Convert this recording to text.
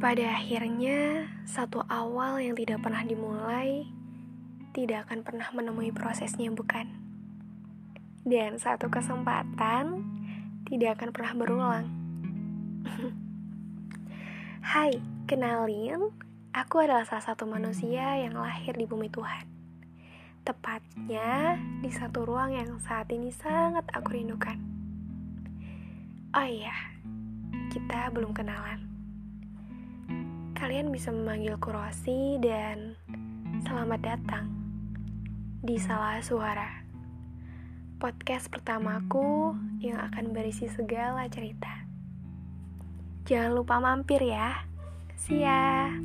Pada akhirnya, satu awal yang tidak pernah dimulai tidak akan pernah menemui prosesnya, bukan? Dan satu kesempatan tidak akan pernah berulang. Hai, kenalin, aku adalah salah satu manusia yang lahir di bumi Tuhan. Tepatnya di satu ruang yang saat ini sangat aku rindukan. Oh iya, kita belum kenalan. Kalian bisa memanggilku Rosi dan selamat datang di Salah Suara. Podcast pertamaku yang akan berisi segala cerita. Jangan lupa mampir ya. See ya.